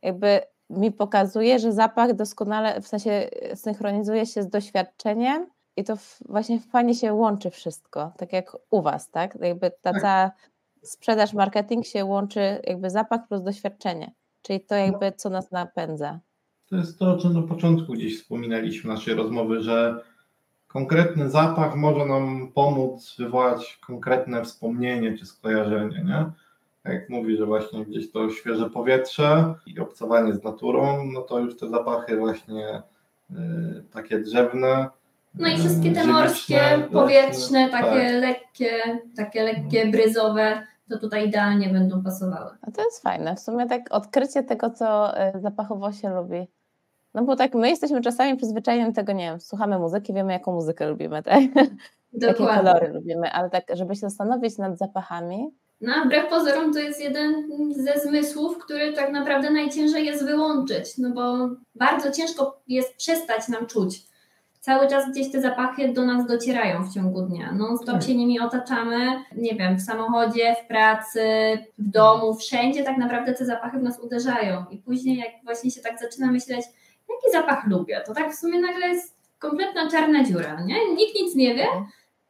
jakby mi pokazuje, że zapach doskonale, w sensie synchronizuje się z doświadczeniem i to właśnie fajnie się łączy wszystko, tak jak u Was, tak? Jakby ta tak. cała sprzedaż, marketing się łączy jakby zapach plus doświadczenie, czyli to jakby co nas napędza. To jest to, o czym na początku gdzieś wspominaliśmy naszej rozmowy, że konkretny zapach może nam pomóc wywołać konkretne wspomnienie czy skojarzenie, nie? Jak mówi, że właśnie gdzieś to świeże powietrze i obcowanie z naturą, no to już te zapachy właśnie y, takie drzewne, no i wszystkie te morskie, powietrzne, takie tak. lekkie, takie lekkie, bryzowe, to tutaj idealnie będą pasowały. A to jest fajne. W sumie tak odkrycie tego, co e, zapachowo się lubi. No bo tak my jesteśmy czasami przyzwyczajeni do tego, nie wiem, słuchamy muzyki, wiemy jaką muzykę lubimy, tak? Jakie kolory lubimy, ale tak, żeby się zastanowić nad zapachami. No, wbrew pozorom to jest jeden ze zmysłów, który tak naprawdę najciężej jest wyłączyć, no bo bardzo ciężko jest przestać nam czuć cały czas gdzieś te zapachy do nas docierają w ciągu dnia. Non-stop tak. się nimi otaczamy, nie wiem, w samochodzie, w pracy, w domu, wszędzie tak naprawdę te zapachy w nas uderzają. I później, jak właśnie się tak zaczyna myśleć, jaki zapach lubię, to tak w sumie nagle jest kompletna czarna dziura, nie? Nikt nic nie wie.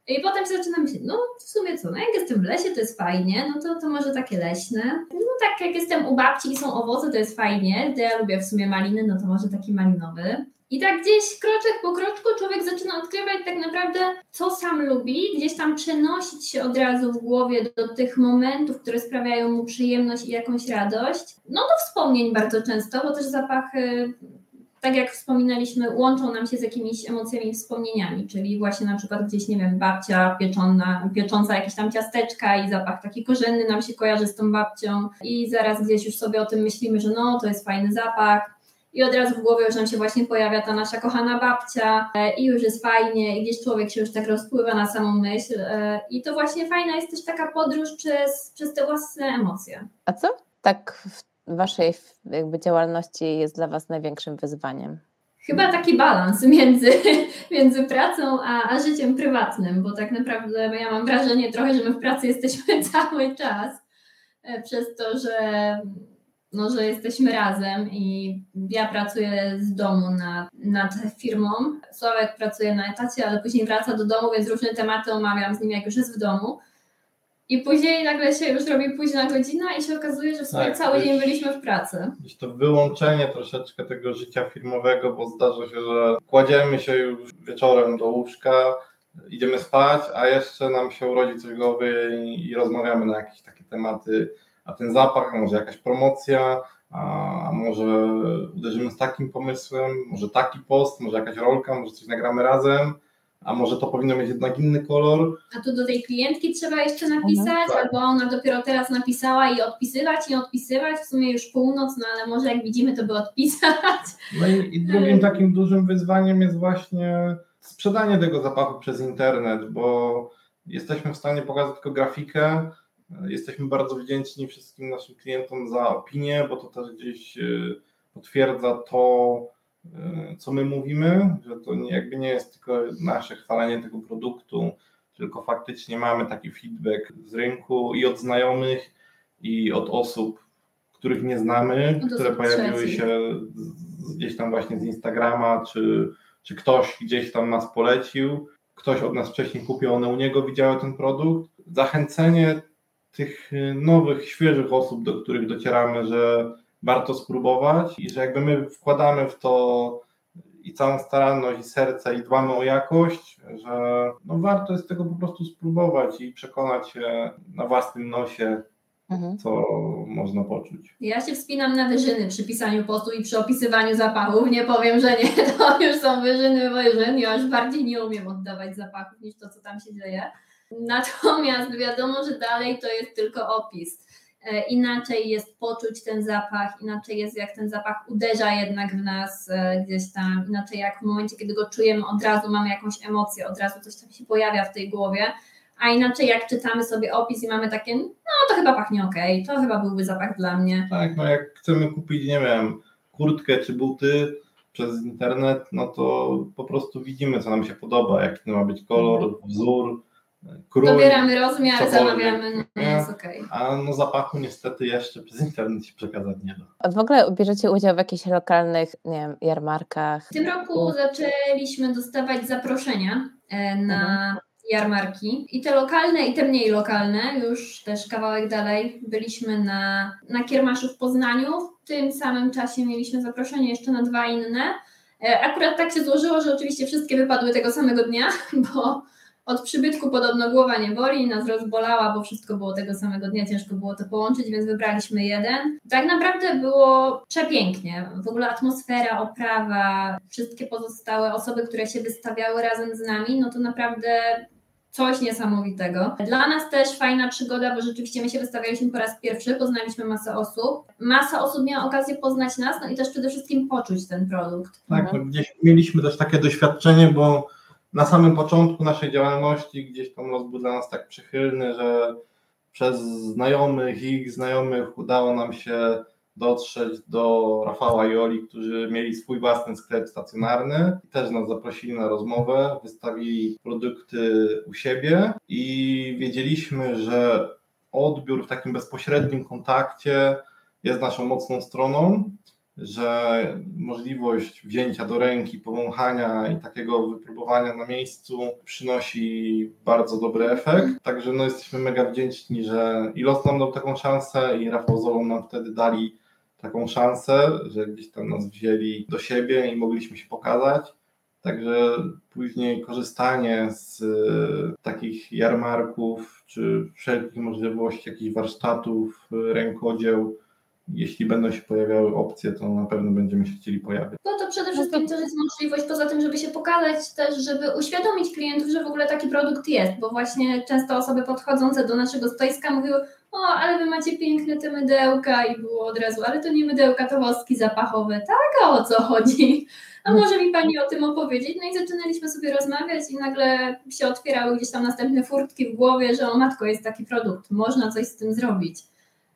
I potem się zaczynam myśleć, no w sumie co, no jak jestem w lesie, to jest fajnie, no to, to może takie leśne. No tak jak jestem u babci i są owoce, to jest fajnie, to ja lubię w sumie maliny, no to może taki malinowy. I tak gdzieś kroczek po kroczku człowiek zaczyna odkrywać tak naprawdę, co sam lubi, gdzieś tam przenosić się od razu w głowie do tych momentów, które sprawiają mu przyjemność i jakąś radość. No do wspomnień bardzo często, bo też zapachy tak jak wspominaliśmy, łączą nam się z jakimiś emocjami i wspomnieniami, czyli właśnie na przykład gdzieś, nie wiem, babcia pieczona, piecząca jakieś tam ciasteczka i zapach taki korzenny nam się kojarzy z tą babcią i zaraz gdzieś już sobie o tym myślimy, że no, to jest fajny zapach i od razu w głowie już nam się właśnie pojawia ta nasza kochana babcia e, i już jest fajnie i gdzieś człowiek się już tak rozpływa na samą myśl e, i to właśnie fajna jest też taka podróż przez, przez te własne emocje. A co tak w waszej jakby działalności jest dla was największym wyzwaniem? Chyba taki balans między, między pracą a, a życiem prywatnym, bo tak naprawdę ja mam wrażenie trochę, że my w pracy jesteśmy cały czas e, przez to, że, no, że jesteśmy razem i ja pracuję z domu nad, nad firmą. Sławek pracuje na etacie, ale później wraca do domu, więc różne tematy omawiam z nim, jak już jest w domu. I później nagle się już robi późna godzina i się okazuje, że w sumie Tak, cały dzień byliśmy w pracy. Gdzieś to wyłączenie troszeczkę tego życia firmowego, bo zdarza się, że kładziemy się już wieczorem do łóżka, idziemy spać, a jeszcze nam się urodzi coś w głowie i, i rozmawiamy na jakieś takie tematy, a ten zapach, może jakaś promocja, a może uderzymy z takim pomysłem, może taki post, może jakaś rolka, może coś nagramy razem, a może to powinno mieć jednak inny kolor. A tu do tej klientki trzeba jeszcze napisać, tak. albo ona dopiero teraz napisała i odpisywać, i odpisywać. W sumie już północ, no ale może jak widzimy, to by odpisać. No i, i drugim takim dużym wyzwaniem jest właśnie sprzedanie tego zapachu przez internet, bo jesteśmy w stanie pokazać tylko grafikę. Jesteśmy bardzo wdzięczni wszystkim naszym klientom za opinię, bo to też gdzieś y, potwierdza to, y, co my mówimy, że to jakby nie jest tylko nasze chwalenie tego produktu, tylko faktycznie mamy taki feedback z rynku i od znajomych, i od osób, których nie znamy, Od które pojawiły się z- gdzieś tam właśnie z Instagrama, czy, czy ktoś gdzieś tam nas polecił, ktoś od nas wcześniej kupił, one u niego widziały ten produkt. Zachęcenie tych y, nowych, świeżych osób, do których docieramy, że warto spróbować i że jakby my wkładamy w to i całą staranność i serce i dbamy o jakość, że no warto jest tego po prostu spróbować i przekonać się na własnym nosie, Mhm. co można poczuć. Ja się wspinam na wyżyny przy pisaniu postu i przy opisywaniu zapachów. Nie powiem, że nie, to już są wyżyny wyżyn. Ja już bardziej nie umiem oddawać zapachów niż to, co tam się dzieje. Natomiast wiadomo, że dalej to jest tylko opis. E, Inaczej jest poczuć ten zapach, inaczej jest jak ten zapach uderza jednak w nas e, gdzieś tam, inaczej jak w momencie, kiedy go czujemy, od razu mamy jakąś emocję, od razu coś tam się pojawia w tej głowie, a inaczej jak czytamy sobie opis i mamy takie, no to chyba pachnie ok, to chyba byłby zapach dla mnie. Tak, no jak chcemy kupić, nie wiem, kurtkę czy buty przez internet, no to po prostu widzimy, co nam się podoba, jaki to ma być kolor, wzór, krój. Dobieramy rozmiar, cokolwiek, zamawiamy, no nie? jest ok. A no zapachu niestety jeszcze przez internet się przekazać nie da. W ogóle bierzecie udział w jakichś lokalnych, nie wiem, jarmarkach? W tym roku zaczęliśmy dostawać zaproszenia e, na Mhm. jarmarki i te lokalne i te mniej lokalne, już też kawałek dalej byliśmy na, na kiermaszu w Poznaniu, w tym samym czasie mieliśmy zaproszenie jeszcze na dwa inne. E, Akurat tak się złożyło, że oczywiście wszystkie wypadły tego samego dnia, bo od przybytku podobno głowa nie boli, nas rozbolała, bo wszystko było tego samego dnia, ciężko było to połączyć, więc wybraliśmy jeden. Tak naprawdę było przepięknie. W ogóle atmosfera, oprawa, wszystkie pozostałe osoby, które się wystawiały razem z nami, no to naprawdę coś niesamowitego. Dla nas też fajna przygoda, bo rzeczywiście my się wystawialiśmy po raz pierwszy, poznaliśmy masę osób. Masa osób miała okazję poznać nas, no i też przede wszystkim poczuć ten produkt. Tak, Mhm. gdzieś mieliśmy też takie doświadczenie, bo na samym początku naszej działalności gdzieś tam los był dla nas tak przychylny, że przez znajomych i ich znajomych udało nam się dotrzeć do Rafała i Oli, którzy mieli swój własny sklep stacjonarny i też nas zaprosili na rozmowę, wystawili produkty u siebie i wiedzieliśmy, że odbiór w takim bezpośrednim kontakcie jest naszą mocną stroną, że możliwość wzięcia do ręki, powąchania i takiego wypróbowania na miejscu przynosi bardzo dobry efekt. Także no, jesteśmy mega wdzięczni, że i los nam dał taką szansę i Rafał z Olą nam wtedy dali taką szansę, że gdzieś tam nas wzięli do siebie i mogliśmy się pokazać. Także później korzystanie z e, takich jarmarków, czy wszelkich możliwości jakichś warsztatów, e, rękodzieł, jeśli będą się pojawiały opcje, to na pewno będziemy się chcieli pojawiać. No to przede wszystkim też jest możliwość, poza tym, żeby się pokazać też, żeby uświadomić klientów, że w ogóle taki produkt jest, bo właśnie często osoby podchodzące do naszego stoiska mówiły, o, ale wy macie piękne te mydełka i było od razu, ale to nie mydełka, to woski zapachowe, tak, a o co chodzi? A może mi Pani o tym opowiedzieć? No i zaczynaliśmy sobie rozmawiać i nagle się otwierały gdzieś tam następne furtki w głowie, że o matko, jest taki produkt, można coś z tym zrobić.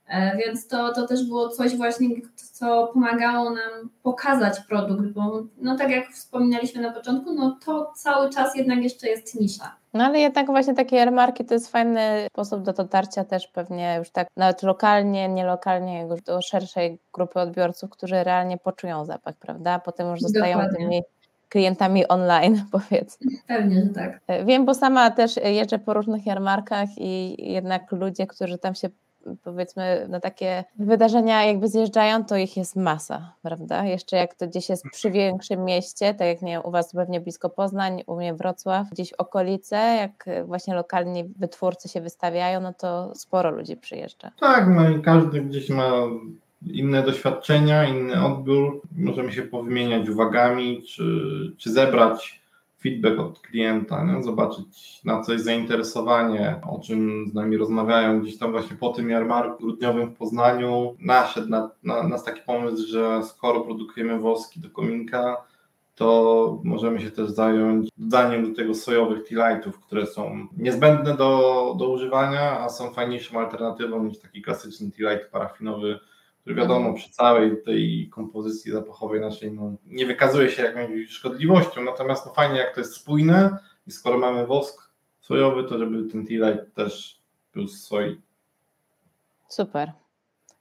E, więc to, to też było coś właśnie, co pomagało nam pokazać produkt, bo no tak jak wspominaliśmy na początku, no to cały czas jednak jeszcze jest nisza. No ale jednak właśnie takie jarmarki to jest fajny sposób do dotarcia też pewnie już tak nawet lokalnie, nielokalnie już do szerszej grupy odbiorców, którzy realnie poczują zapach, prawda? Potem już zostają Dokładnie. tymi klientami online, powiedzmy. Pewnie, że tak. E, wiem, bo sama też jeżdżę po różnych jarmarkach i jednak ludzie, którzy tam się powiedzmy na takie wydarzenia jakby zjeżdżają, to ich jest masa, prawda? Jeszcze jak to gdzieś jest przy większym mieście, tak jak nie u Was pewnie blisko Poznań, u mnie Wrocław, gdzieś okolice, jak właśnie lokalni wytwórcy się wystawiają, no to sporo ludzi przyjeżdża. Tak, no i każdy gdzieś ma inne doświadczenia, inny odbiór. Możemy się powymieniać uwagami, czy, czy zebrać feedback od klienta, nie? zobaczyć na co jest zainteresowanie, o czym z nami rozmawiają. Gdzieś tam właśnie po tym jarmarku grudniowym w Poznaniu naszedł na, na, nas taki pomysł, że skoro produkujemy woski do kominka, to możemy się też zająć dodaniem do tego sojowych tea-lightów, które są niezbędne do, do używania, a są fajniejszą alternatywą niż taki klasyczny tea-light parafinowy, który wiadomo przy całej tej kompozycji zapachowej naszej no, nie wykazuje się jakąś szkodliwością, natomiast no fajnie jak to jest spójne i skoro mamy wosk sojowy, to żeby ten tea light też był z. Super,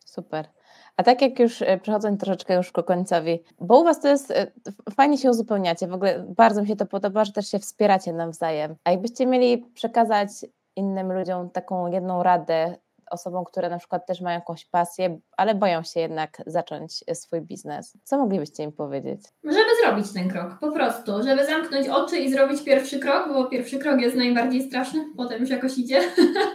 super. A tak jak już e, przechodząc troszeczkę już ku końcowi, bo u Was to jest, e, fajnie się uzupełniacie, w ogóle bardzo mi się to podoba, że też się wspieracie nawzajem. A jakbyście mieli przekazać innym ludziom taką jedną radę, osobom, które na przykład też mają jakąś pasję, ale boją się jednak zacząć swój biznes. Co moglibyście im powiedzieć? Żeby zrobić ten krok, po prostu, żeby zamknąć oczy i zrobić pierwszy krok, bo pierwszy krok jest najbardziej straszny, potem już jakoś idzie.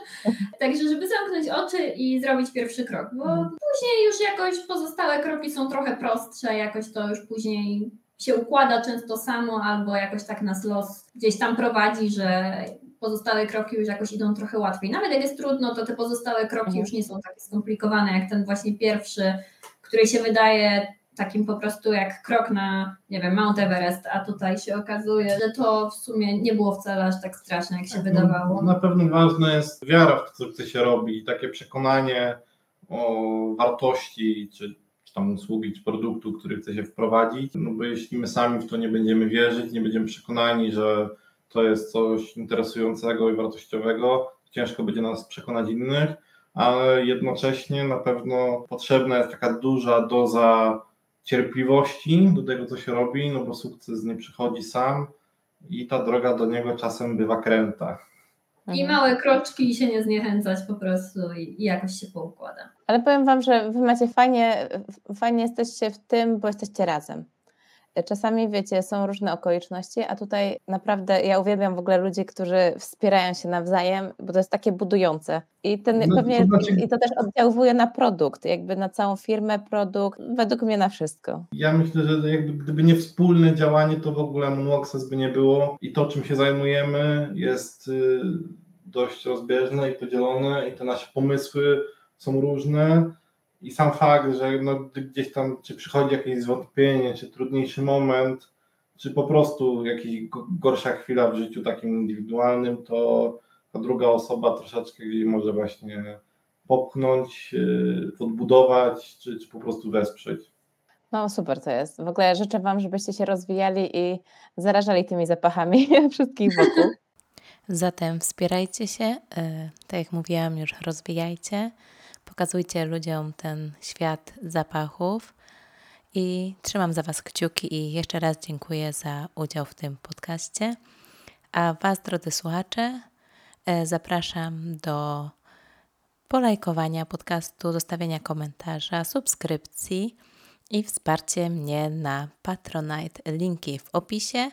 Także, żeby zamknąć oczy i zrobić pierwszy krok, bo mhm. później już jakoś pozostałe kroki są trochę prostsze, jakoś to już później się układa często samo, albo jakoś tak nas los gdzieś tam prowadzi, że pozostałe kroki już jakoś idą trochę łatwiej. Nawet jak jest trudno, to te pozostałe kroki mhm. już nie są takie skomplikowane jak ten właśnie pierwszy, który się wydaje takim po prostu jak krok na, nie wiem, Mount Everest, a tutaj się okazuje, że to w sumie nie było wcale aż tak straszne, jak się tak, wydawało. Na pewno ważna jest wiara w to, co chce się robić, takie przekonanie o wartości, czy, czy tam usługi, czy produktu, który chce się wprowadzić, no bo jeśli my sami w to nie będziemy wierzyć, nie będziemy przekonani, że to jest coś interesującego i wartościowego. Ciężko będzie nas przekonać innych, ale jednocześnie na pewno potrzebna jest taka duża doza cierpliwości do tego, co się robi, no bo sukces nie przychodzi sam i ta droga do niego czasem bywa kręta. I małe kroczki i się nie zniechęcać po prostu i, i, jakoś się poukłada. Ale powiem Wam, że Wy macie fajnie, fajnie jesteście w tym, bo jesteście razem. Czasami, wiecie, są różne okoliczności, a tutaj naprawdę ja uwielbiam w ogóle ludzi, którzy wspierają się nawzajem, bo to jest takie budujące. I, ten, no, pewnie, to znaczy... i to też oddziałuje na produkt, jakby na całą firmę, produkt, według mnie na wszystko. Ja myślę, że jakby, gdyby nie wspólne działanie, to w ogóle Moonwalksess by nie było i to, czym się zajmujemy jest y, dość rozbieżne i podzielone i te nasze pomysły są różne i sam fakt, że no, gdzieś tam, czy przychodzi jakieś zwątpienie, czy trudniejszy moment, czy po prostu jakaś gorsza chwila w życiu takim indywidualnym, to ta druga osoba troszeczkę gdzieś może właśnie popchnąć, yy, odbudować, czy, czy po prostu wesprzeć. No super to jest. W ogóle życzę Wam, żebyście się rozwijali i zarażali tymi zapachami wszystkich wokół. Zatem wspierajcie się, yy, tak jak mówiłam, już rozwijajcie. Pokazujcie ludziom ten świat zapachów i trzymam za Was kciuki i jeszcze raz dziękuję za udział w tym podcaście. A Was, drodzy słuchacze, e, zapraszam do polajkowania podcastu, zostawienia komentarza, subskrypcji i wsparcie mnie na Patronite. Linki w opisie.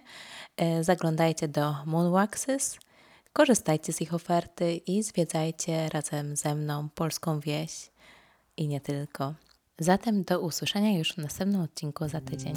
E, zaglądajcie do Moonwaxes Korzystajcie z ich oferty i zwiedzajcie razem ze mną polską wieś i nie tylko. Zatem do usłyszenia już w następnym odcinku za tydzień.